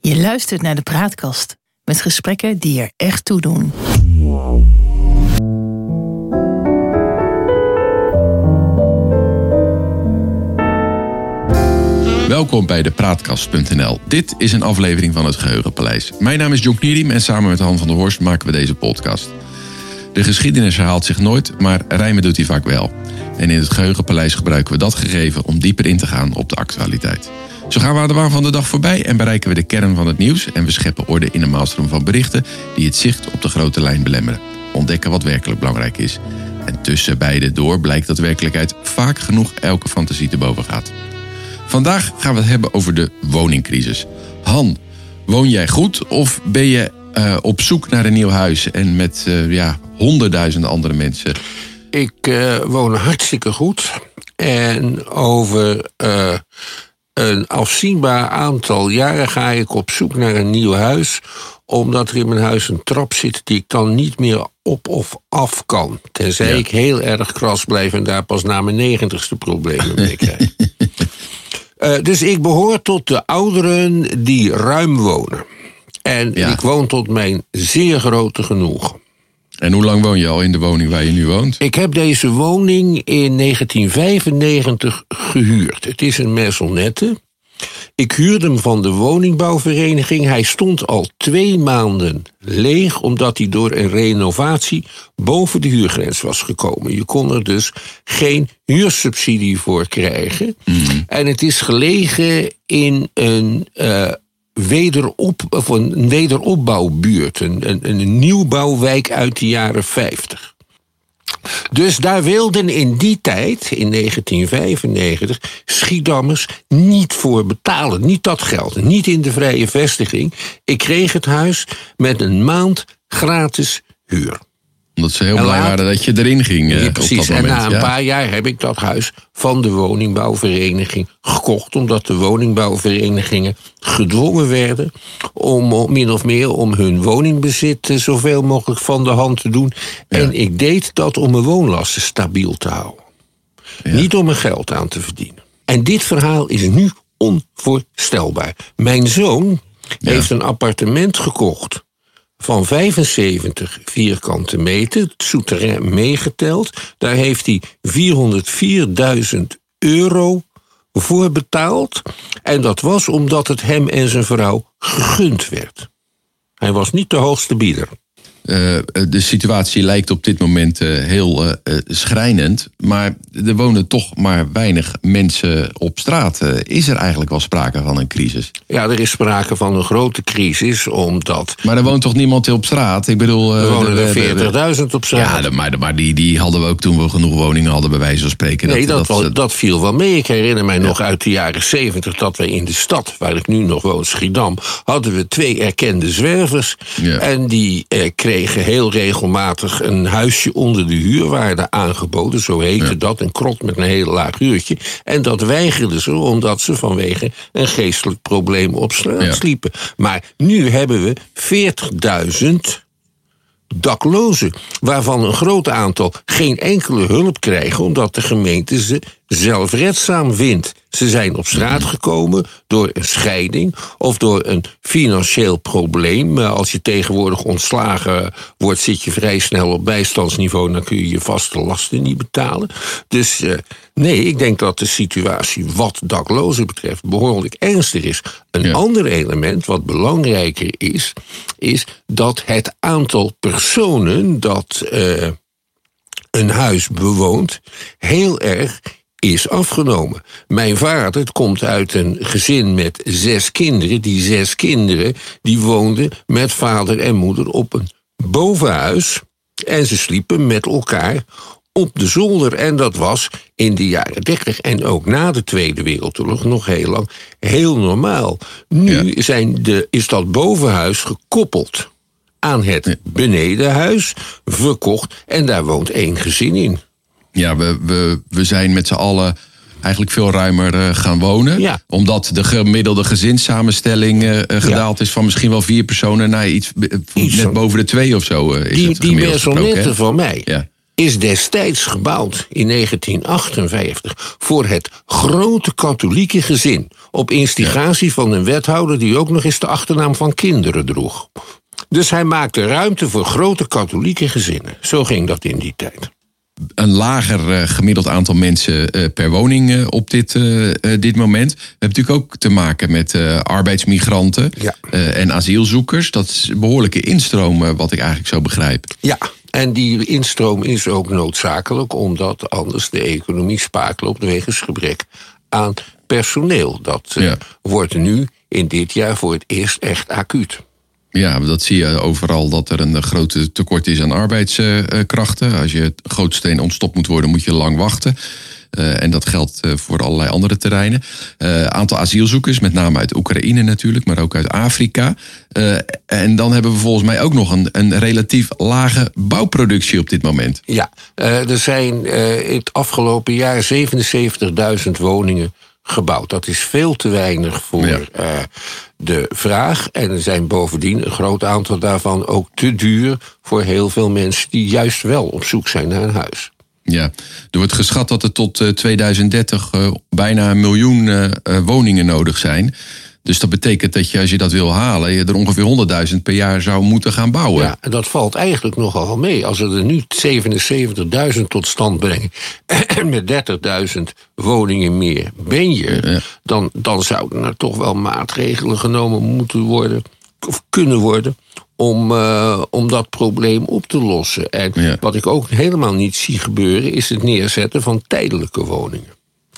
Je luistert naar de Praatkast met gesprekken die er echt toe doen. Welkom bij de Praatkast.nl. Dit is een aflevering van het Geheugenpaleis. Mijn naam is John Knierim en samen met Han van der Horst maken we deze podcast. De geschiedenis herhaalt zich nooit, maar rijmen doet hij vaak wel. En in het Geheugenpaleis gebruiken we dat gegeven om dieper in te gaan op de actualiteit. Zo gaan we de waan van de dag voorbij en bereiken we de kern van het nieuws. En we scheppen orde in een maalstroom van berichten die het zicht op de grote lijn belemmeren. Ontdekken wat werkelijk belangrijk is. En tussen beide door blijkt dat werkelijkheid vaak genoeg elke fantasie te boven gaat. Vandaag gaan we het hebben over de woningcrisis. Han, woon jij goed of ben je uh, op zoek naar een nieuw huis en met uh, ja, honderdduizenden andere mensen? Ik uh, woon hartstikke goed. En over een afzienbaar aantal jaren ga ik op zoek naar een nieuw huis. Omdat er in mijn huis een trap zit die ik dan niet meer op of af kan. Tenzij ja. ik heel erg kras blijf en daar pas na mijn negentigste problemen mee krijg. uh, dus ik behoor tot de ouderen die ruim wonen. En ja. ik woon tot mijn zeer grote genoegen. En hoe lang woon je al in de woning waar je nu woont? Ik heb deze woning in 1995 gehuurd. Het is een maisonnette. Ik huurde hem van de woningbouwvereniging. Hij stond al twee maanden leeg, omdat hij door een renovatie boven de huurgrens was gekomen. Je kon er dus geen huursubsidie voor krijgen. Mm. En het is gelegen in een uh, wederop, of een wederopbouwbuurt. Een, een, een nieuwbouwwijk uit de jaren 50. Dus daar wilden in die tijd, in 1995, Schiedammers niet voor betalen. Niet dat geld, niet in de vrije vestiging. Ik kreeg het huis met een maand gratis huur omdat ze heel blij waren dat je erin ging. Ja, precies. en na een ja. paar jaar heb ik dat huis van de woningbouwvereniging gekocht. Omdat de woningbouwverenigingen gedwongen werden om min of meer om hun woningbezit zoveel mogelijk van de hand te doen. Ja. En ik deed dat om mijn woonlasten stabiel te houden. Niet om mijn geld aan te verdienen. En dit verhaal is nu onvoorstelbaar. Mijn zoon heeft een appartement gekocht van 75 vierkante meter, het souterrain meegeteld. Daar heeft hij 404.000 euro voor betaald. En dat was omdat het hem en zijn vrouw gegund werd. Hij was niet de hoogste bieder. Uh, de situatie lijkt op dit moment uh, heel uh, schrijnend. Maar er wonen toch maar weinig mensen op straat. is er eigenlijk wel sprake van een crisis? Ja, er is sprake van een grote crisis, omdat... Maar er woont toch niemand op straat? Ik bedoel... er wonen er 40.000 op straat. Ja, maar, maar die, die hadden we ook toen we genoeg woningen hadden, bij wijze van spreken. Nee, dat, dat, dat, dat viel wel mee. Ik herinner mij ja. nog uit de jaren 70 dat we in de stad, waar ik nu nog woon, Schiedam... hadden we twee erkende zwervers. Ja. En die kregen kregen heel regelmatig een huisje onder de huurwaarde aangeboden. Zo heette ja. dat, een krot met een heel laag huurtje. En dat weigerden ze omdat ze vanwege een geestelijk probleem op straat ja. sliepen. Maar nu hebben we 40.000 daklozen, waarvan een groot aantal geen enkele hulp krijgen omdat de gemeente ze zelfredzaam vindt. Ze zijn op straat gekomen door een scheiding of door een financieel probleem. Als je tegenwoordig ontslagen wordt, zit je vrij snel op bijstandsniveau. Dan kun je je vaste lasten niet betalen. Dus uh, nee, ik denk dat de situatie wat daklozen betreft behoorlijk ernstig is. Een ja. ander element wat belangrijker is, is dat het aantal personen dat uh, een huis bewoont heel erg is afgenomen. Mijn vader komt uit een gezin met zes kinderen. Die zes kinderen die woonden met vader en moeder op een bovenhuis. En ze sliepen met elkaar op de zolder. En dat was in de jaren 30 en ook na de Tweede Wereldoorlog nog heel lang heel normaal. Nu ja. zijn de, is dat bovenhuis gekoppeld aan het benedenhuis, verkocht en daar woont één gezin in. Ja, we, we, we zijn met z'n allen eigenlijk veel ruimer uh, gaan wonen. Ja. Omdat de gemiddelde gezinssamenstelling uh, gedaald ja. is van misschien wel vier personen naar iets, iets net boven de twee of zo. Uh, is die het die maisonnette van mij, ja. is destijds gebouwd in 1958 voor het grote katholieke gezin. Op instigatie van een wethouder die ook nog eens de achternaam van kinderen droeg. Dus hij maakte ruimte voor grote katholieke gezinnen. Zo ging dat in die tijd een lager uh, gemiddeld aantal mensen uh, per woning uh, op dit, dit moment. We hebben natuurlijk ook te maken met arbeidsmigranten ja. en asielzoekers. Dat is een behoorlijke instroom, wat ik eigenlijk zo begrijp. Ja, en die instroom is ook noodzakelijk, omdat anders de economie spaak loopt wegens gebrek aan personeel. Dat Ja. wordt nu in dit jaar voor het eerst echt acuut. Ja, dat zie je overal dat er een grote tekort is aan arbeidskrachten. Als je grootsteen ontstopt moet worden, moet je lang wachten. Uh, en dat geldt uh, voor allerlei andere terreinen. Uh, aantal asielzoekers, met name uit Oekraïne natuurlijk, maar ook uit Afrika. en dan hebben we volgens mij ook nog een, een relatief lage bouwproductie op dit moment. Ja, er zijn het afgelopen jaar 77.000 woningen gebouwd. Dat is veel te weinig voor ja. uh, de vraag. En er zijn bovendien een groot aantal daarvan ook te duur voor heel veel mensen die juist wel op zoek zijn naar een huis. Ja, er wordt geschat dat er tot uh, 2030 uh, bijna een miljoen uh, woningen nodig zijn. Dus dat betekent dat je, als je dat wil halen, je er ongeveer 100.000 per jaar zou moeten gaan bouwen. Ja, en dat valt eigenlijk nogal mee. Als we er nu 77.000 tot stand brengen en met 30.000 woningen meer ben je, Ja. dan, dan zouden er toch wel maatregelen genomen moeten worden, of kunnen worden, om, uh, om dat probleem op te lossen. En Ja. wat ik ook helemaal niet zie gebeuren, is het neerzetten van tijdelijke woningen.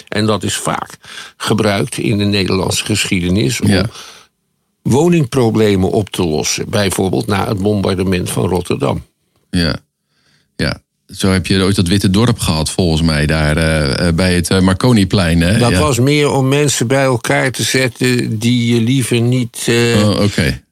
En dat is vaak gebruikt in de Nederlandse geschiedenis om Ja. woningproblemen op te lossen. Bijvoorbeeld na het bombardement van Rotterdam. Ja, ja. Zo heb je ooit dat Witte Dorp gehad, volgens mij, daar eh, bij het eh, Marconiplein. Hè? Dat ja. was meer om mensen bij elkaar te zetten die je liever niet. eh, Oh, Oké.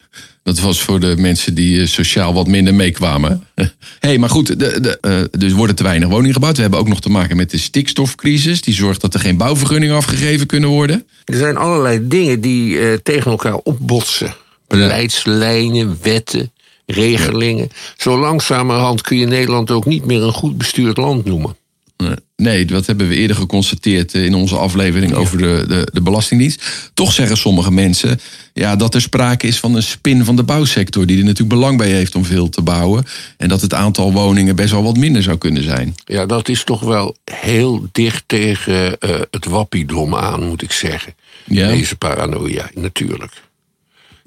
Dat was voor de mensen die eh, sociaal wat minder meekwamen. hey, maar goed, de, de, eh, dus worden te weinig woningen gebouwd. We hebben ook nog te maken met de stikstofcrisis. Die zorgt dat er geen bouwvergunningen afgegeven kunnen worden. Er zijn allerlei dingen die eh, tegen elkaar opbotsen: beleidslijnen, wetten, regelingen. Zo langzamerhand kun je Nederland ook niet meer een goed bestuurd land noemen. Eh, Nee, dat hebben we eerder geconstateerd eh, in onze aflevering over de, de, de Belastingdienst. Toch zeggen sommige mensen ja, dat er sprake is van een spin van de bouwsector, die er natuurlijk belang bij heeft om veel te bouwen. En dat het aantal woningen best wel wat minder zou kunnen zijn. Ja, dat is toch wel heel dicht tegen eh, het wappiedom aan, moet ik zeggen. Ja. Deze paranoia, natuurlijk.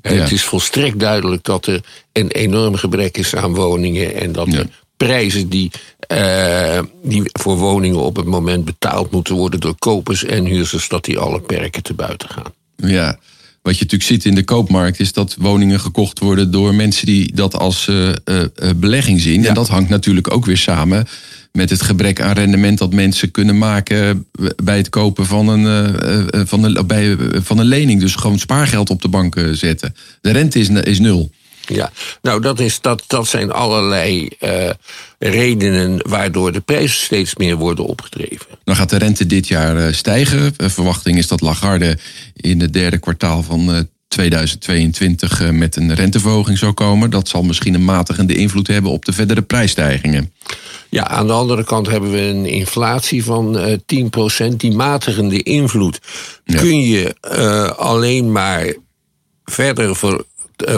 Ja. Het is volstrekt duidelijk dat er een enorm gebrek is aan woningen en dat Ja. de prijzen die, eh, die voor woningen op het moment betaald moeten worden door kopers en huurders, dat die alle perken te buiten gaan. Ja, wat je natuurlijk ziet in de koopmarkt is dat woningen gekocht worden door mensen die dat als eh, eh, belegging zien. Ja. En dat hangt natuurlijk ook weer samen met het gebrek aan rendement dat mensen kunnen maken bij het kopen van een, van een, bij, van een lening. Dus gewoon spaargeld op de bank zetten. De rente is, is nul. Ja, nou dat, is, dat, dat zijn allerlei eh, redenen waardoor de prijzen steeds meer worden opgedreven. Dan gaat de rente dit jaar eh, stijgen. Eh, Verwachting is dat Lagarde in het derde kwartaal van eh, 2022 eh, met een renteverhoging zou komen. Dat zal misschien een matigende invloed hebben op de verdere prijsstijgingen. Ja, aan de andere kant hebben we een inflatie van eh 10%. Die matigende invloed Ja. kun je alleen maar verder voor,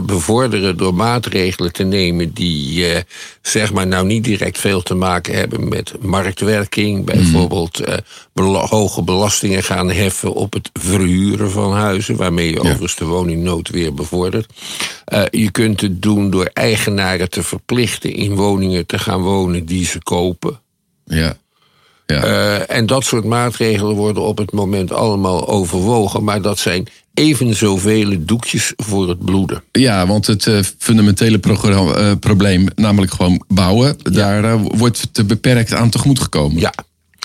bevorderen door maatregelen te nemen die eh, zeg maar nou niet direct veel te maken hebben met marktwerking. Bijvoorbeeld eh, bela- hoge belastingen gaan heffen op het verhuren van huizen, waarmee je overigens de woningnood weer bevordert. Eh, je kunt het doen door eigenaren te verplichten in woningen te gaan wonen die ze kopen. Ja. Ja. Eh, en dat soort maatregelen worden op het moment allemaal overwogen. Maar dat zijn even zoveel doekjes voor het bloeden. Ja, want het eh, fundamentele eh, probleem, namelijk gewoon bouwen, daar wordt te beperkt aan tegemoet gekomen. Ja.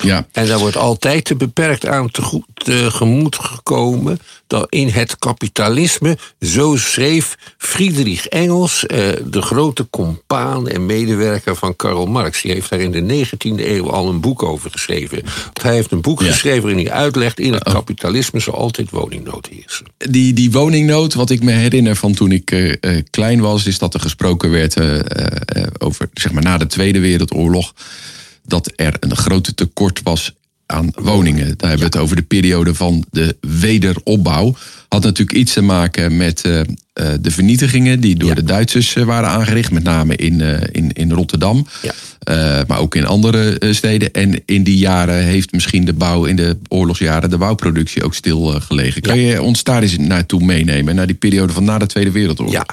Ja, En daar wordt altijd te beperkt aan tegemoet gekomen. Dat in het kapitalisme, zo schreef Friedrich Engels, eh, de grote compaan en medewerker van Karl Marx. Die heeft daar in de 19e eeuw al een boek over geschreven. Hij heeft een boek Ja. geschreven waarin hij uitlegt: in het kapitalisme zal altijd woningnood heersen. die, die woningnood, wat ik me herinner van toen ik eh, eh, klein was, is dat er gesproken werd over, zeg maar, na de Tweede Wereldoorlog. Dat er een grote tekort was aan woningen. Daar hebben we het over de periode van de wederopbouw. Had natuurlijk iets te maken met uh, de vernietigingen die door de Duitsers waren aangericht, met name in, in, in Rotterdam. Ja. maar ook in andere steden. En in die jaren heeft misschien de bouw, in de oorlogsjaren, de bouwproductie ook stilgelegen. Kan je ons daar eens naartoe meenemen, naar die periode van na de Tweede Wereldoorlog? Ja,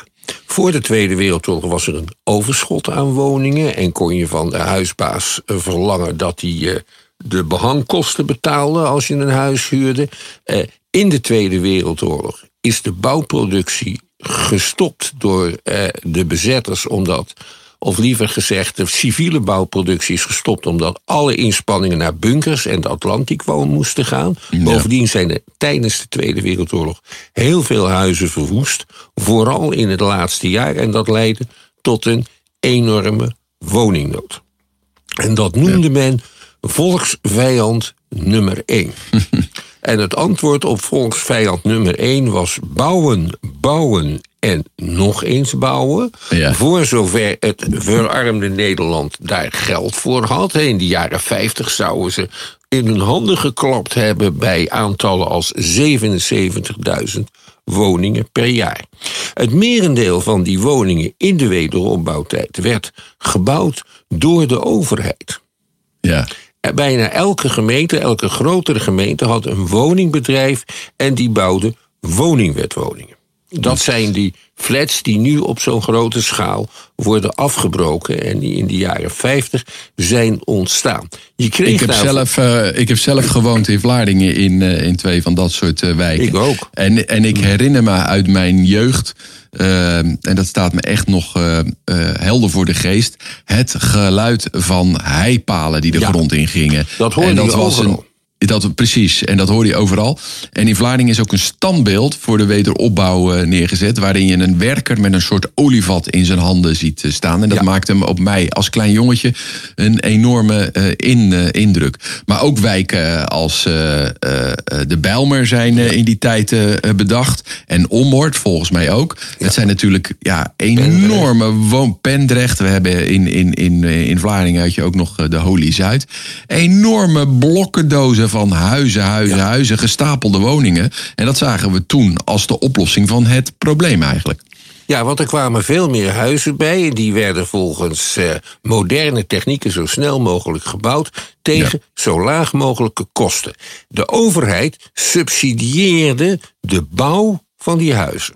voor de Tweede Wereldoorlog was er een overschot aan woningen en kon je van de huisbaas verlangen dat hij de behangkosten betaalde als je een huis huurde. Eh, in de Tweede Wereldoorlog is de bouwproductie gestopt door eh, de bezetters, omdat, of liever gezegd, de civiele bouwproductie is gestopt omdat alle inspanningen naar bunkers en de Atlantikwal moesten gaan. Bovendien zijn er tijdens de Tweede Wereldoorlog heel veel huizen verwoest, vooral in het laatste jaar, en dat leidde tot een enorme woningnood. En dat noemde men volksvijand nummer één. en het antwoord op volksvijand nummer één was bouwen, bouwen en nog eens bouwen. Voor zover het verarmde Nederland daar geld voor had. In de jaren 50 zouden ze in hun handen geklapt hebben bij aantallen als 77.000 woningen per jaar. Het merendeel van die woningen in de wederopbouwtijd werd gebouwd door de overheid. Ja. Bijna elke gemeente, elke grotere gemeente had een woningbedrijf en die bouwde woningwetwoningen. Dat zijn die flats die nu op zo'n grote schaal worden afgebroken en die in de jaren 50 zijn ontstaan. Je kreeg ik, heb zelf, uh, ik heb zelf gewoond in Vlaardingen in, uh, in twee van dat soort uh, wijken. Ik ook. En, en ik herinner me uit mijn jeugd en dat staat me echt nog helder voor de geest. Het geluid van heipalen die de grond in gingen. Dat hoorde en dat was een, dat, precies, en dat hoor je overal. En in Vlaardingen is ook een standbeeld voor de wederopbouw uh, neergezet. Waarin je een werker met een soort olievat in zijn handen ziet staan. En dat maakt hem op mij als klein jongetje een enorme in, indruk. Maar ook wijken als de Bijlmer zijn in die tijd bedacht. En Ommoord volgens mij ook. Het zijn natuurlijk ja, enorme woon Pendrecht. We hebben in, in, in, in Vlaardingen had je ook nog de Holy Zuid. Enorme blokkendozen van huizen, huizen, huizen, gestapelde woningen. En dat zagen we toen als de oplossing van het probleem eigenlijk. Ja, want er kwamen veel meer huizen bij. En die werden volgens eh, moderne technieken zo snel mogelijk gebouwd. tegen zo laag mogelijke kosten. De overheid subsidieerde de bouw van die huizen.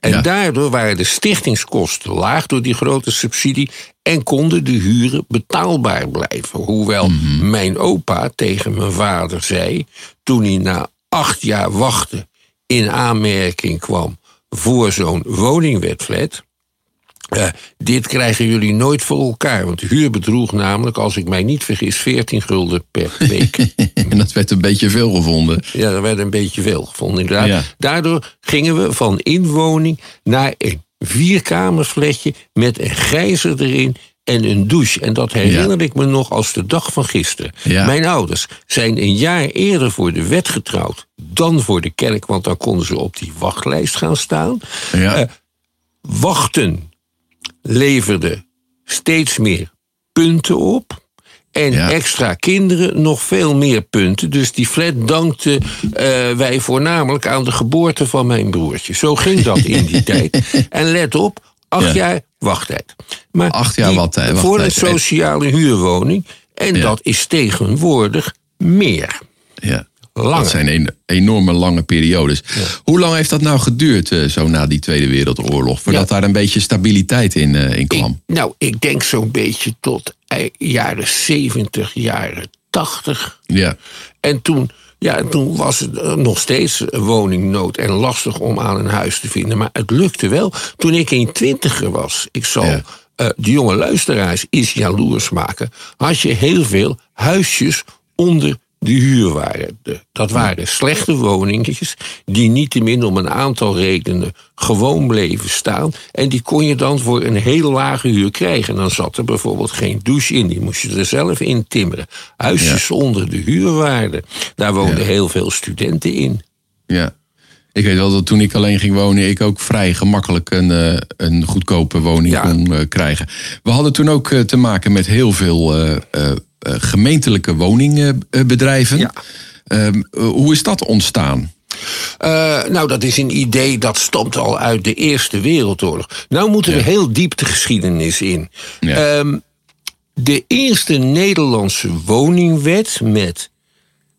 En daardoor waren de stichtingskosten laag door die grote subsidie en konden de huren betaalbaar blijven. Hoewel mhm. mijn opa tegen mijn vader zei, toen hij na acht jaar wachten in aanmerking kwam voor zo'n woningwetflat. Uh, dit krijgen jullie nooit voor elkaar. Want de huur bedroeg namelijk, als ik mij niet vergis, 14 gulden per week. en dat werd een beetje veel gevonden. Ja, dat werd een beetje veel gevonden, inderdaad. Daardoor gingen we van inwoning naar een vierkamerfletje met een gijzer erin en een douche. En dat herinner ik me nog als de dag van gisteren. Mijn ouders zijn een jaar eerder voor de wet getrouwd dan voor de kerk, want dan konden ze op die wachtlijst gaan staan. Ja. Uh, wachten leverde steeds meer punten op. En extra kinderen nog veel meer punten. Dus die flat dankten uh, wij voornamelijk aan de geboorte van mijn broertje. Zo ging dat in die tijd. En let op, acht jaar wachttijd. Maar acht jaar wat, wachttijd. Voor een sociale huurwoning. En dat is tegenwoordig meer. Ja. Dat zijn een, enorme lange periodes. Hoe lang heeft dat nou geduurd, uh, zo na die Tweede Wereldoorlog, voordat daar een beetje stabiliteit in, uh, in kwam? Ik, nou, ik denk zo'n beetje tot eh, jaren 70, jaren 80. Ja. En toen, ja, toen was het nog steeds woningnood en lastig om aan een huis te vinden. Maar het lukte wel. Toen ik in twintiger was, ik zal ja. uh, de jonge luisteraars iets jaloers maken, had je heel veel huisjes onder de huurwaarde. Dat waren slechte woningjes die niettemin om een aantal redenen gewoon bleven staan. En die kon je dan voor een heel lage huur krijgen. Dan zat er bijvoorbeeld geen douche in, die moest je er zelf in timmeren. Huisjes ja. onder de huurwaarde. Daar woonden heel veel studenten in. Ja. Ik weet wel dat toen ik alleen ging wonen, ik ook vrij gemakkelijk een, uh, een goedkope woning kon uh, krijgen. We hadden toen ook uh, te maken met heel veel gemeentelijke woningbedrijven. Ja. Ehm, hoe is dat ontstaan? nou, dat is een idee dat stamt al uit de Eerste Wereldoorlog. Nou moeten we heel diep de geschiedenis in. Ja. Um, de eerste Nederlandse woningwet met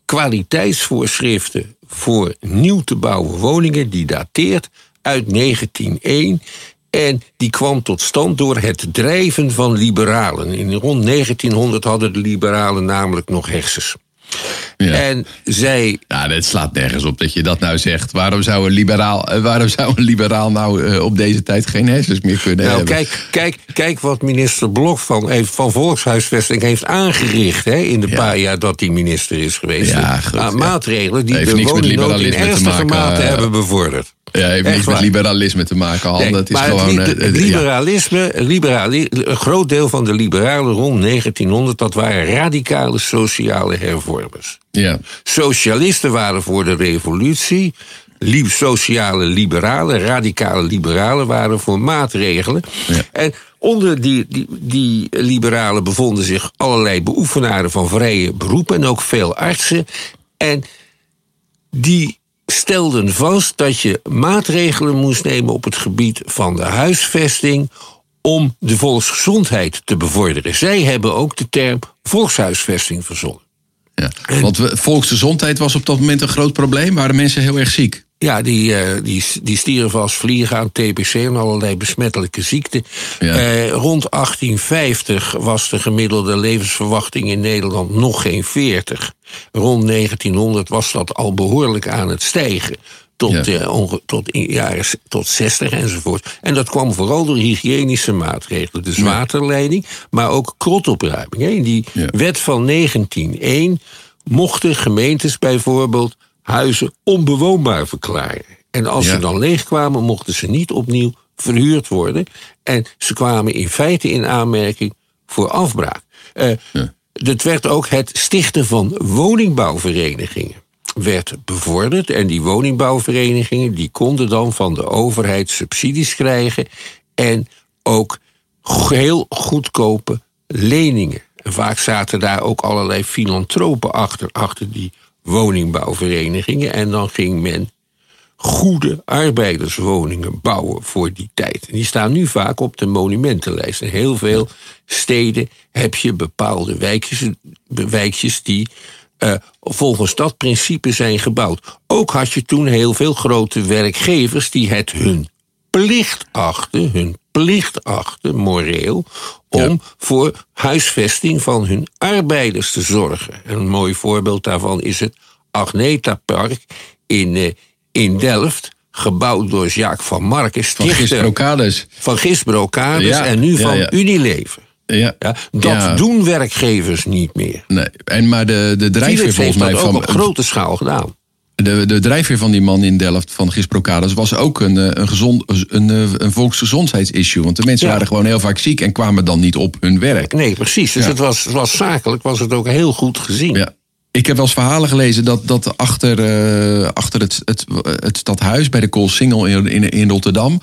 kwaliteitsvoorschriften voor nieuw te bouwen woningen, die dateert uit 1901. En die kwam tot stand door het drijven van liberalen. In rond 1900 hadden de liberalen namelijk nog hersens. Ja. En zij. Ja, het slaat nergens op dat je dat nou zegt. Waarom zou een liberaal, eh, waarom zou een liberaal nou uh, op deze tijd geen hersens meer kunnen nou, hebben? Kijk, kijk, kijk wat minister Blok van, van Volkshuisvesting heeft aangericht hè, in de ja. paar jaar dat hij minister is geweest. Ja, goed, nou, maatregelen die de woningnood in ernstige mate uh, hebben bevorderd. Ja, heeft niks met liberalisme te maken, Han. Nee, het is gewoon. Het, het liberalisme, liberali een groot deel van de liberalen rond 1900, dat waren radicale sociale hervormers. Ja. Socialisten waren voor de revolutie. Sociale liberalen, radicale liberalen waren voor maatregelen. Ja. En onder die, die, die liberalen bevonden zich allerlei beoefenaren van vrije beroepen en ook veel artsen. En die stelden vast dat je maatregelen moest nemen op het gebied van de huisvesting om de volksgezondheid te bevorderen. Zij hebben ook de term volkshuisvesting verzonnen. Ja, want volksgezondheid was op dat moment een groot probleem. Waren mensen heel erg ziek? Ja, die, uh, die, die stierven als vliegen aan TBC en allerlei besmettelijke ziekten. Ja. Uh, rond 1850 was de gemiddelde levensverwachting in Nederland nog geen 40. Rond 1900 was dat al behoorlijk aan het stijgen. Tot, ja. uh, tot, in jaren, tot 60 enzovoort. En dat kwam vooral door hygiënische maatregelen. Dus ja. waterleiding, maar ook krotopruiming. In die wet van 1901 mochten gemeentes bijvoorbeeld huizen onbewoonbaar verklaren. En als ze dan leegkwamen, mochten ze niet opnieuw verhuurd worden. En ze kwamen in feite in aanmerking voor afbraak. Uh, ja. Het werd ook het stichten van woningbouwverenigingen werd bevorderd. En die woningbouwverenigingen die konden dan van de overheid subsidies krijgen. En ook heel goedkope leningen. En vaak zaten daar ook allerlei filantropen achter, achter die woningbouwverenigingen. En dan ging men goede arbeiderswoningen bouwen voor die tijd. En die staan nu vaak op de monumentenlijst. In heel veel steden heb je bepaalde wijkjes, wijkjes die uh, volgens dat principe zijn gebouwd. Ook had je toen heel veel grote werkgevers die het hun plicht achten, hun plicht achten, moreel, om ja. voor huisvesting van hun arbeiders te zorgen. En een mooi voorbeeld daarvan is het Agneta Park in, uh, in Delft gebouwd door Jacques van Marken. Van Gisbrocades. Van Gisbrocades ja, en nu van Unilever. Ja. ja. dat doen werkgevers niet meer. Nee, en maar de, de drijfveer volgens mij van. op grote schaal gedaan. De, de drijfveer van die man in Delft, van Gisprocades, was ook een, eh, een, gezond, een, eh, een volksgezondheidsissue. Want de mensen ja. waren gewoon heel vaak ziek en kwamen dan niet op hun werk. Nee, precies. Dus ja. het, was, het was zakelijk, was het ook heel goed gezien. Ja. Ik heb wel eens verhalen gelezen dat, dat achter, uh, achter het, het, het stadhuis bij de Koolsingel in, in, in Rotterdam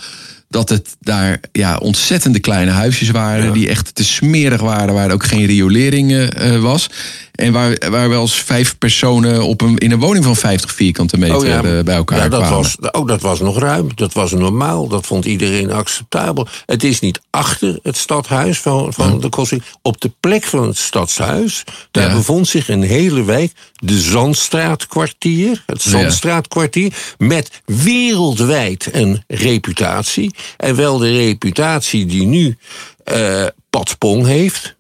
dat het daar ja, ontzettende kleine huisjes waren. Ja. Die echt te smerig waren. Waar ook geen riolering uh, was. En waar, waar wel eens vijf personen op een, in een woning van 50 vierkante meter oh ja. uh, bij elkaar ja, dat kwamen. Was, oh, dat was nog ruim. Dat was normaal. Dat vond iedereen acceptabel. Het is niet achter het stadhuis van, van ja. de Kossing. Op de plek van het stadshuis. Daar bevond zich een hele wijk. De Zandstraatkwartier. Het Zandstraatkwartier. Met wereldwijd een reputatie. En wel de reputatie die nu uh, Pat Pong heeft.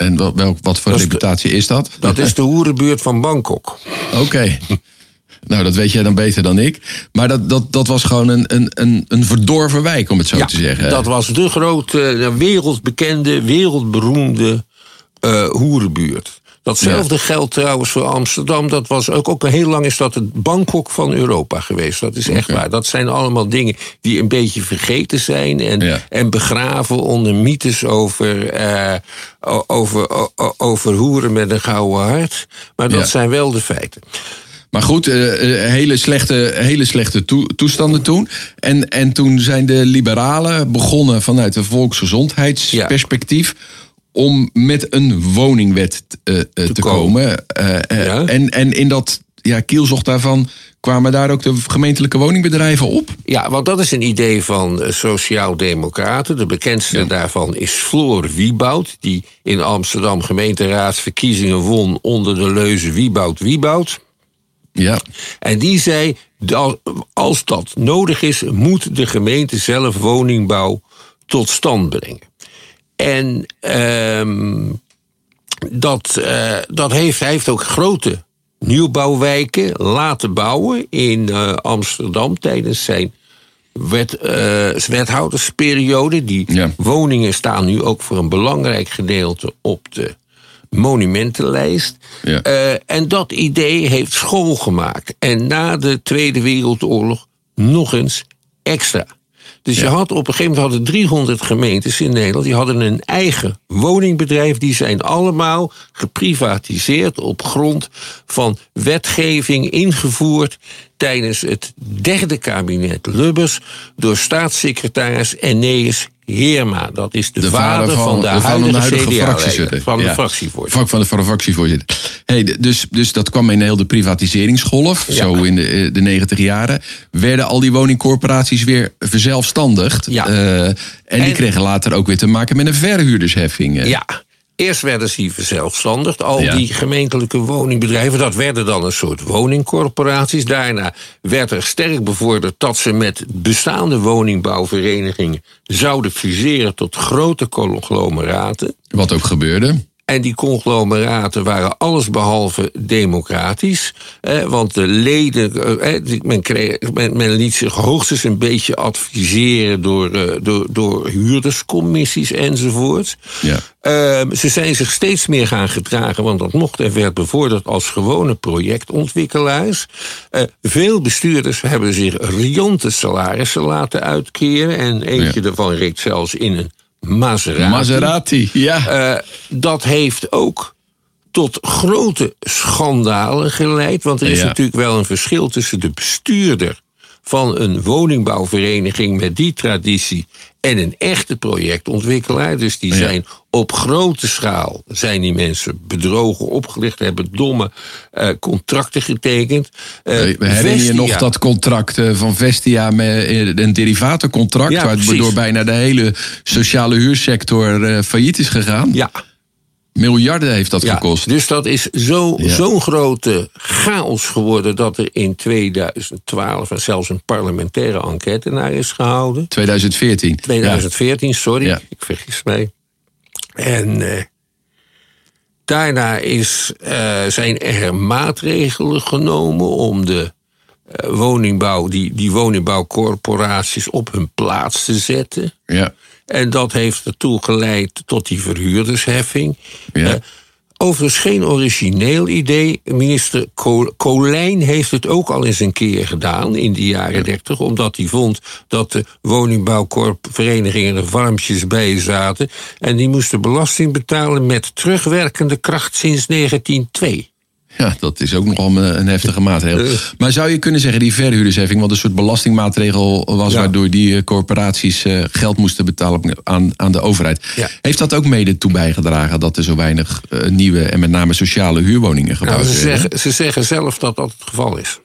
En wat, welk, wat voor reputatie is dat? Dat is de hoerenbuurt van Bangkok. Oké. Okay. Nou, dat weet jij dan beter dan ik. Maar dat, dat, dat was gewoon een, een, een verdorven wijk, om het zo ja, te zeggen. Dat was de grote, wereldbekende, wereldberoemde uh, hoerenbuurt. Datzelfde ja. geldt trouwens voor Amsterdam. Dat was ook, ook heel lang is dat het Bangkok van Europa geweest. Dat is echt okay. waar. Dat zijn allemaal dingen die een beetje vergeten zijn en, ja. en begraven onder mythes over, uh, over, over hoeren met een gouden hart. Maar dat ja. zijn wel de feiten. Maar goed, uh, hele slechte, hele slechte toestanden toen. En, en toen zijn de liberalen begonnen vanuit een volksgezondheidsperspectief. Om met een woningwet te, te, komen. en, en in dat ja, kielzocht daarvan kwamen daar ook de gemeentelijke woningbedrijven op? Ja, want dat is een idee van Sociaal-Democraten. De bekendste daarvan is Floor Wieboud, die in Amsterdam gemeenteraadsverkiezingen won onder de leuze Wieboud Wieboud. Ja. En die zei, als dat nodig is, moet de gemeente zelf woningbouw tot stand brengen. En ehm, dat, uh, dat heeft, hij heeft ook grote nieuwbouwwijken laten bouwen in uh, Amsterdam tijdens zijn wet, uh, wethoudersperiode. Die woningen staan nu ook voor een belangrijk gedeelte op de monumentenlijst. Ja. Uh, en dat idee heeft schoolgemaakt. En na de Tweede Wereldoorlog nog eens extra. Dus je had op een gegeven moment hadden 300 gemeentes in Nederland, die hadden een eigen woningbedrijf. Die zijn allemaal geprivatiseerd op grond van wetgeving ingevoerd tijdens het derde kabinet Lubbers door staatssecretaris Eneas Heerma. Dat is de, vader, van, de, huidige, huidige fractievoorzitter. Van de ja. fractievoorzitter. Van, van de fractievoorzitter. Hey, dus, dus dat kwam in heel de privatiseringsgolf, zo in de, eh, de 90 jaren. Werden al die woningcorporaties weer verzelfstandigd. Ja. Uh, en, en, die kregen later ook weer te maken met een verhuurdersheffing. Ja. Eerst werden ze verzelfstandigd, al die gemeentelijke woningbedrijven. Dat werden dan een soort woningcorporaties. Daarna werd er sterk bevorderd dat ze met bestaande woningbouwverenigingen zouden fuseren tot grote conglomeraten. Wat ook gebeurde. En die conglomeraten waren allesbehalve democratisch. Eh, want de leden, eh, men, kreeg, men, men, liet zich hoogstens een beetje adviseren door, eh, door, door huurderscommissies enzovoort. Ja. Uh, ze zijn zich steeds meer gaan gedragen, want dat mocht en werd bevorderd als gewone projectontwikkelaars. Uh, veel bestuurders hebben zich riante salarissen laten uitkeren. En eentje ja. daarvan reed zelfs in een Maserati. Maserati, ja. Uh, dat heeft ook tot grote schandalen geleid. Want er is natuurlijk wel een verschil tussen de bestuurder van een woningbouwvereniging met die traditie en een echte projectontwikkelaar. Dus die zijn op grote schaal zijn die mensen bedrogen, opgelicht, hebben domme uh, contracten getekend. Uh, herinner je nog dat contract uh, van Vestia met een derivatencontract, ja, waardoor bijna de hele sociale huursector failliet is gegaan? Ja. Miljarden heeft dat gekost. Dus dat is zo'n zo grote chaos geworden dat er in 2012 en zelfs een parlementaire enquête naar is gehouden. 2014. 2014, sorry, ik vergis mij. En uh, daarna is, uh, zijn er maatregelen genomen om de uh, woningbouw, die, die woningbouwcorporaties op hun plaats te zetten. Ja. En dat heeft ertoe geleid tot die verhuurdersheffing. Ja. Uh, overigens geen origineel idee. Minister Colijn heeft het ook al eens een keer gedaan in de jaren dertig. Omdat hij vond dat de woningbouwverenigingen er warmpjes bij zaten. En die moesten belasting betalen met terugwerkende kracht sinds 1902. Ja, dat is ook nogal een heftige maatregel. Maar zou je kunnen zeggen, die verhuurdersheffing, wat een soort belastingmaatregel was, waardoor die eh, corporaties eh, geld moesten betalen aan, aan de overheid. Heeft dat ook mede toe bijgedragen dat er zo weinig eh, nieuwe en met name sociale huurwoningen gebouwd nou, ze Zeggen, ze zeggen zelf dat dat het geval is.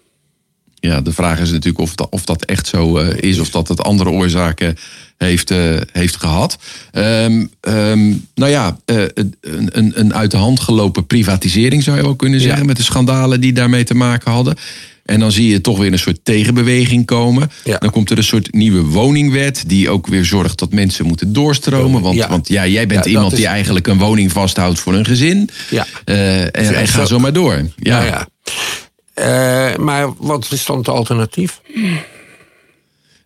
Ja, de vraag is natuurlijk of dat, of dat echt zo is, of dat het andere oorzaken heeft, uh, heeft gehad. Um, um, nou ja, uh, een, een, een uit de hand gelopen privatisering zou je ook kunnen zeggen. Ja. Met de schandalen die daarmee te maken hadden. En dan zie je toch weer een soort tegenbeweging komen. Ja. Dan komt er een soort nieuwe woningwet. Die ook weer zorgt dat mensen moeten doorstromen. Want ja, want, ja jij bent iemand is... die eigenlijk een woning vasthoudt voor een gezin. Ja. Uh, en, en ga zo maar door. Ja. ja. maar wat is dan het alternatief?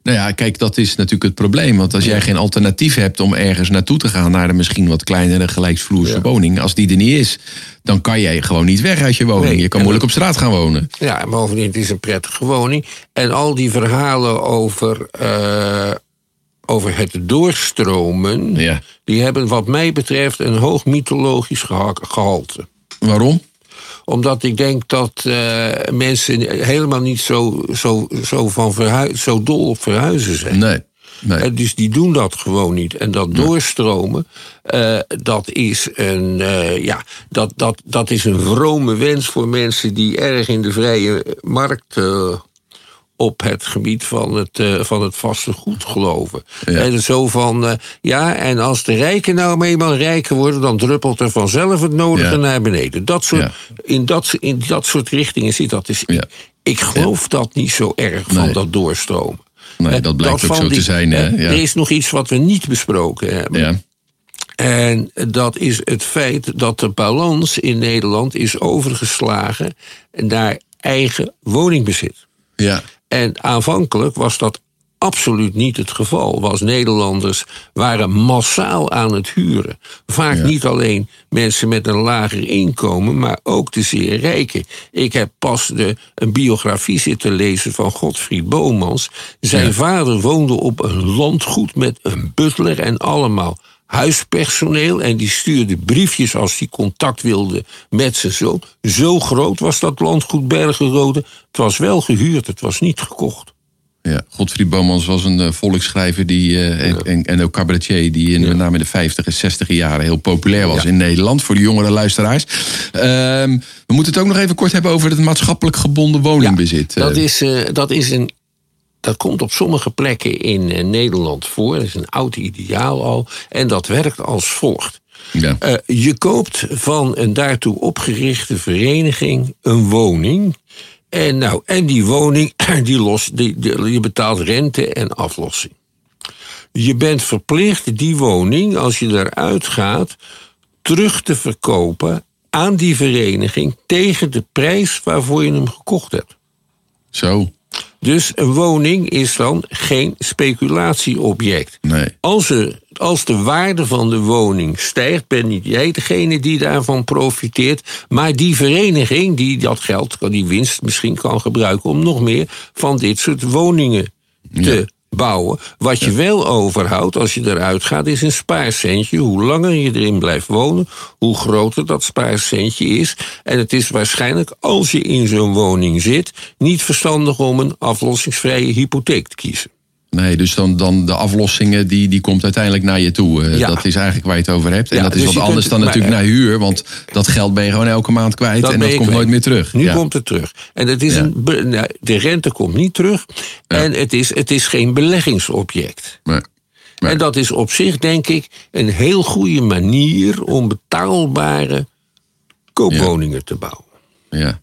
Nou ja, kijk, dat is natuurlijk het probleem. Want als jij geen alternatief hebt om ergens naartoe te gaan... naar een misschien wat kleinere gelijksvloerse woning... als die er niet is, dan kan jij gewoon niet weg uit je woning. je kan moeilijk op straat gaan wonen. Ja, en bovendien, het is een prettige woning. En al die verhalen over... Uh, over het doorstromen, ja. die hebben wat mij betreft een hoog mythologisch gehalte. Waarom? Omdat ik denk dat uh, mensen helemaal niet zo, zo, zo, van verhuis, zo dol op verhuizen zijn. Nee. Nee. dus die doen dat gewoon niet. En dat doorstromen, uh, dat, is een, uh, ja, dat, dat, dat is een vrome wens voor mensen die erg in de vrije markt uh, op het gebied van het, uh, van het vaste goed geloven. Ja. En zo van, uh, ja, en als de rijken nou eenmaal rijker worden, dan druppelt er vanzelf het nodige ja. naar beneden. Dat soort, ja. in, dat, in dat soort richtingen zit dat. Dus ik, ik geloof dat niet zo erg van nee. dat doorstromen. Nee, dat blijkt dat ook zo die, te zijn. Hè? Er is nog iets wat we niet besproken hebben. Ja. En dat is het feit dat de balans in Nederland is overgeslagen naar eigen woningbezit. Ja. En aanvankelijk was dat absoluut niet het geval. Was Nederlanders waren massaal aan het huren. Vaak ja. niet alleen mensen met een lager inkomen, maar ook de zeer rijken. Ik heb pas de, een biografie zitten lezen van Godfried Bomans. Zijn ja. vader woonde op een landgoed met een butler en allemaal huispersoneel en die stuurde briefjes als hij contact wilde met zijn zoon. Zo groot was dat landgoed Bergenrode. Het was wel gehuurd, het was niet gekocht. Ja, Godfried Bomans was een uh, volksschrijver die, uh, en, ja. en, en, ook cabaretier die in, ja. met name in de 50 en 60 jaren heel populair was ja. in Nederland voor de jongere luisteraars. Uh, we moeten het ook nog even kort hebben over het maatschappelijk gebonden woningbezit. dat, is, uh, dat is een dat komt op sommige plekken in uh, Nederland voor. Dat is een oud ideaal al. En dat werkt als volgt. Ja. Uh, je koopt van een daartoe opgerichte vereniging een woning. En, nou, en die woning, die, los, die, die, die betaalt rente en aflossing. Je bent verplicht die woning, als je eruit gaat, terug te verkopen aan die vereniging tegen de prijs waarvoor je hem gekocht hebt. Zo. Dus een woning is dan geen speculatieobject. Nee. Als, er, als de waarde van de woning stijgt, ben niet jij degene die daarvan profiteert, maar die vereniging die dat geld, die winst misschien kan gebruiken om nog meer van dit soort woningen te ja bouwen. Wat je wel overhoudt als je eruit gaat, is een spaarcentje. Hoe langer je erin blijft wonen, hoe groter dat spaarcentje is. En het is waarschijnlijk, als je in zo'n woning zit, niet verstandig om een aflossingsvrije hypotheek te kiezen. Nee, dus dan, dan de aflossingen, die, die komt uiteindelijk naar je toe. Uh, ja. Dat is eigenlijk waar je het over hebt. En ja, dat is dus wat anders dan maar, natuurlijk naar huur. Want dat geld ben je gewoon elke maand kwijt. Dat en dat komt kwijt. nooit meer terug. Nu ja. komt het terug. En het is een, de rente komt niet terug. En het is, het is geen beleggingsobject. Nee. Nee. En dat is op zich, denk ik, een heel goede manier om betaalbare koopwoningen te bouwen. Ja.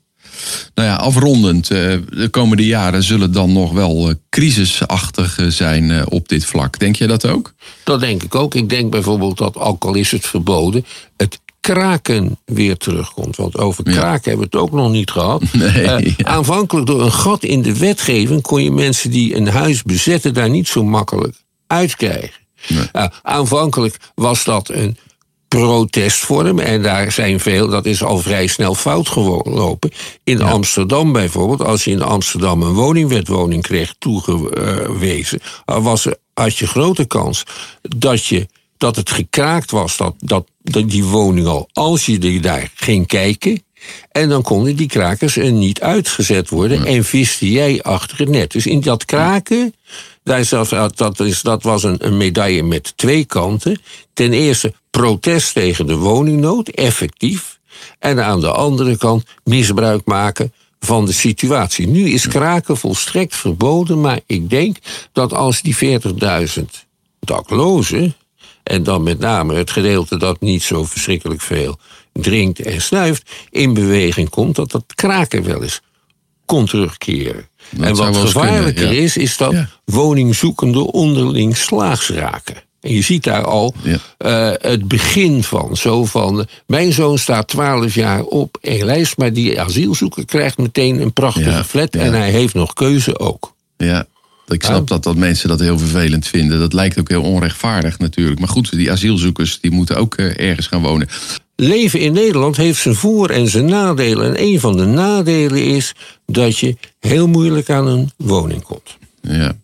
Nou ja, afrondend, de komende jaren zullen dan nog wel crisisachtig zijn op dit vlak. Denk je dat ook? Dat denk ik ook. Ik denk bijvoorbeeld dat, ook al is het verboden, het kraken weer terugkomt. Want over kraken ja. hebben we het ook nog niet gehad. Nee, uh, ja. Aanvankelijk door een gat in de wetgeving kon je mensen die een huis bezetten daar niet zo makkelijk uitkrijgen. Nee. Uh, aanvankelijk was dat een protestvorm. En daar zijn veel, dat is al vrij snel fout gelopen. In ja. Amsterdam bijvoorbeeld, als je in Amsterdam een woningwetwoning kreeg toegewezen, was er, had je grote kans dat, je, dat het gekraakt was, dat, dat, dat die woning al, als je die daar ging kijken. En dan konden die krakers er niet uitgezet worden. Ja. En viste jij achter het net. Dus in dat kraken. Daar zat, dat, is, dat was een, een medaille met twee kanten. Ten eerste protest tegen de woningnood, effectief. En aan de andere kant misbruik maken van de situatie. Nu is kraken volstrekt verboden, maar ik denk dat als die 40.000 daklozen, en dan met name het gedeelte dat niet zo verschrikkelijk veel drinkt en snuift, in beweging komt, dat dat kraken wel eens kon terugkeren. Dat en wat gevaarlijker kunnen, ja. is, is dat Ja. woningzoekenden onderling slaags raken. En je ziet daar al Ja. eh, het begin van. Zo van, mijn zoon staat 12 jaar op een lijst, maar die asielzoeker krijgt meteen een prachtige flat en hij heeft nog keuze ook. Ja, ik snap Ja. dat, dat mensen dat heel vervelend vinden. Dat lijkt ook heel onrechtvaardig natuurlijk. Maar goed, die asielzoekers die moeten ook eh, ergens gaan wonen. Leven in Nederland heeft zijn voor- en zijn nadelen. En een van de nadelen is dat je heel moeilijk aan een woning komt. Ja.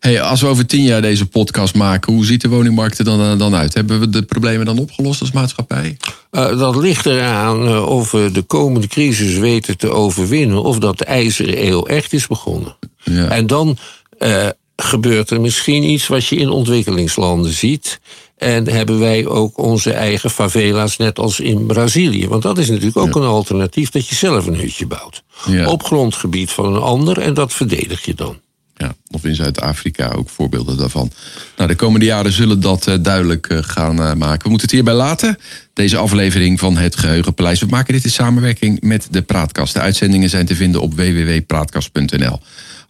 Hey, als we over tien jaar deze podcast maken, hoe ziet de woningmarkt er dan, dan uit? Hebben we de problemen dan opgelost als maatschappij? Uh, dat ligt eraan uh, of we de komende crisis weten te overwinnen... of dat de ijzeren eeuw echt is begonnen. Ja. En dan uh, gebeurt er misschien iets wat je in ontwikkelingslanden ziet... En hebben wij ook onze eigen favela's, net als in Brazilië. Want dat is natuurlijk ook een alternatief dat je zelf een hutje bouwt. Op grondgebied van een ander en dat verdedig je dan. Ja, of in Zuid-Afrika ook voorbeelden daarvan. Nou, de komende jaren zullen dat uh, duidelijk uh, gaan uh, maken. We moeten het hierbij laten. Deze aflevering van Het Geheugenpaleis. We maken dit in samenwerking met de Praatkast. De uitzendingen zijn te vinden op www.praatkast.nl.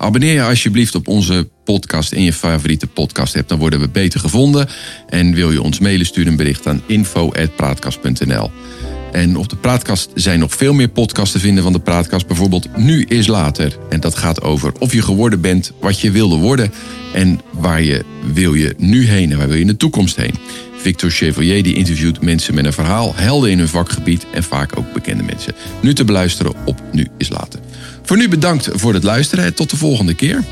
Abonneer je alsjeblieft op onze podcast in je favoriete podcast app. Dan worden we beter gevonden. En wil je ons mailen, stuur een bericht aan info.praatkast.nl. En op de Praatkast zijn nog veel meer podcasts te vinden van de Praatkast. Bijvoorbeeld Nu is Later. En dat gaat over of je geworden bent wat je wilde worden. En waar je wil je nu heen en waar wil je in de toekomst heen. Victor Chevalier die interviewt mensen met een verhaal, helden in hun vakgebied en vaak ook bekende mensen. Nu te beluisteren op Nu is Later. Voor nu bedankt voor het luisteren en tot de volgende keer.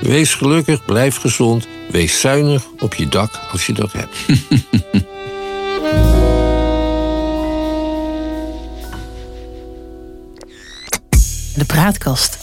Wees gelukkig, blijf gezond, wees zuinig op je dak als je dat hebt. De praatkast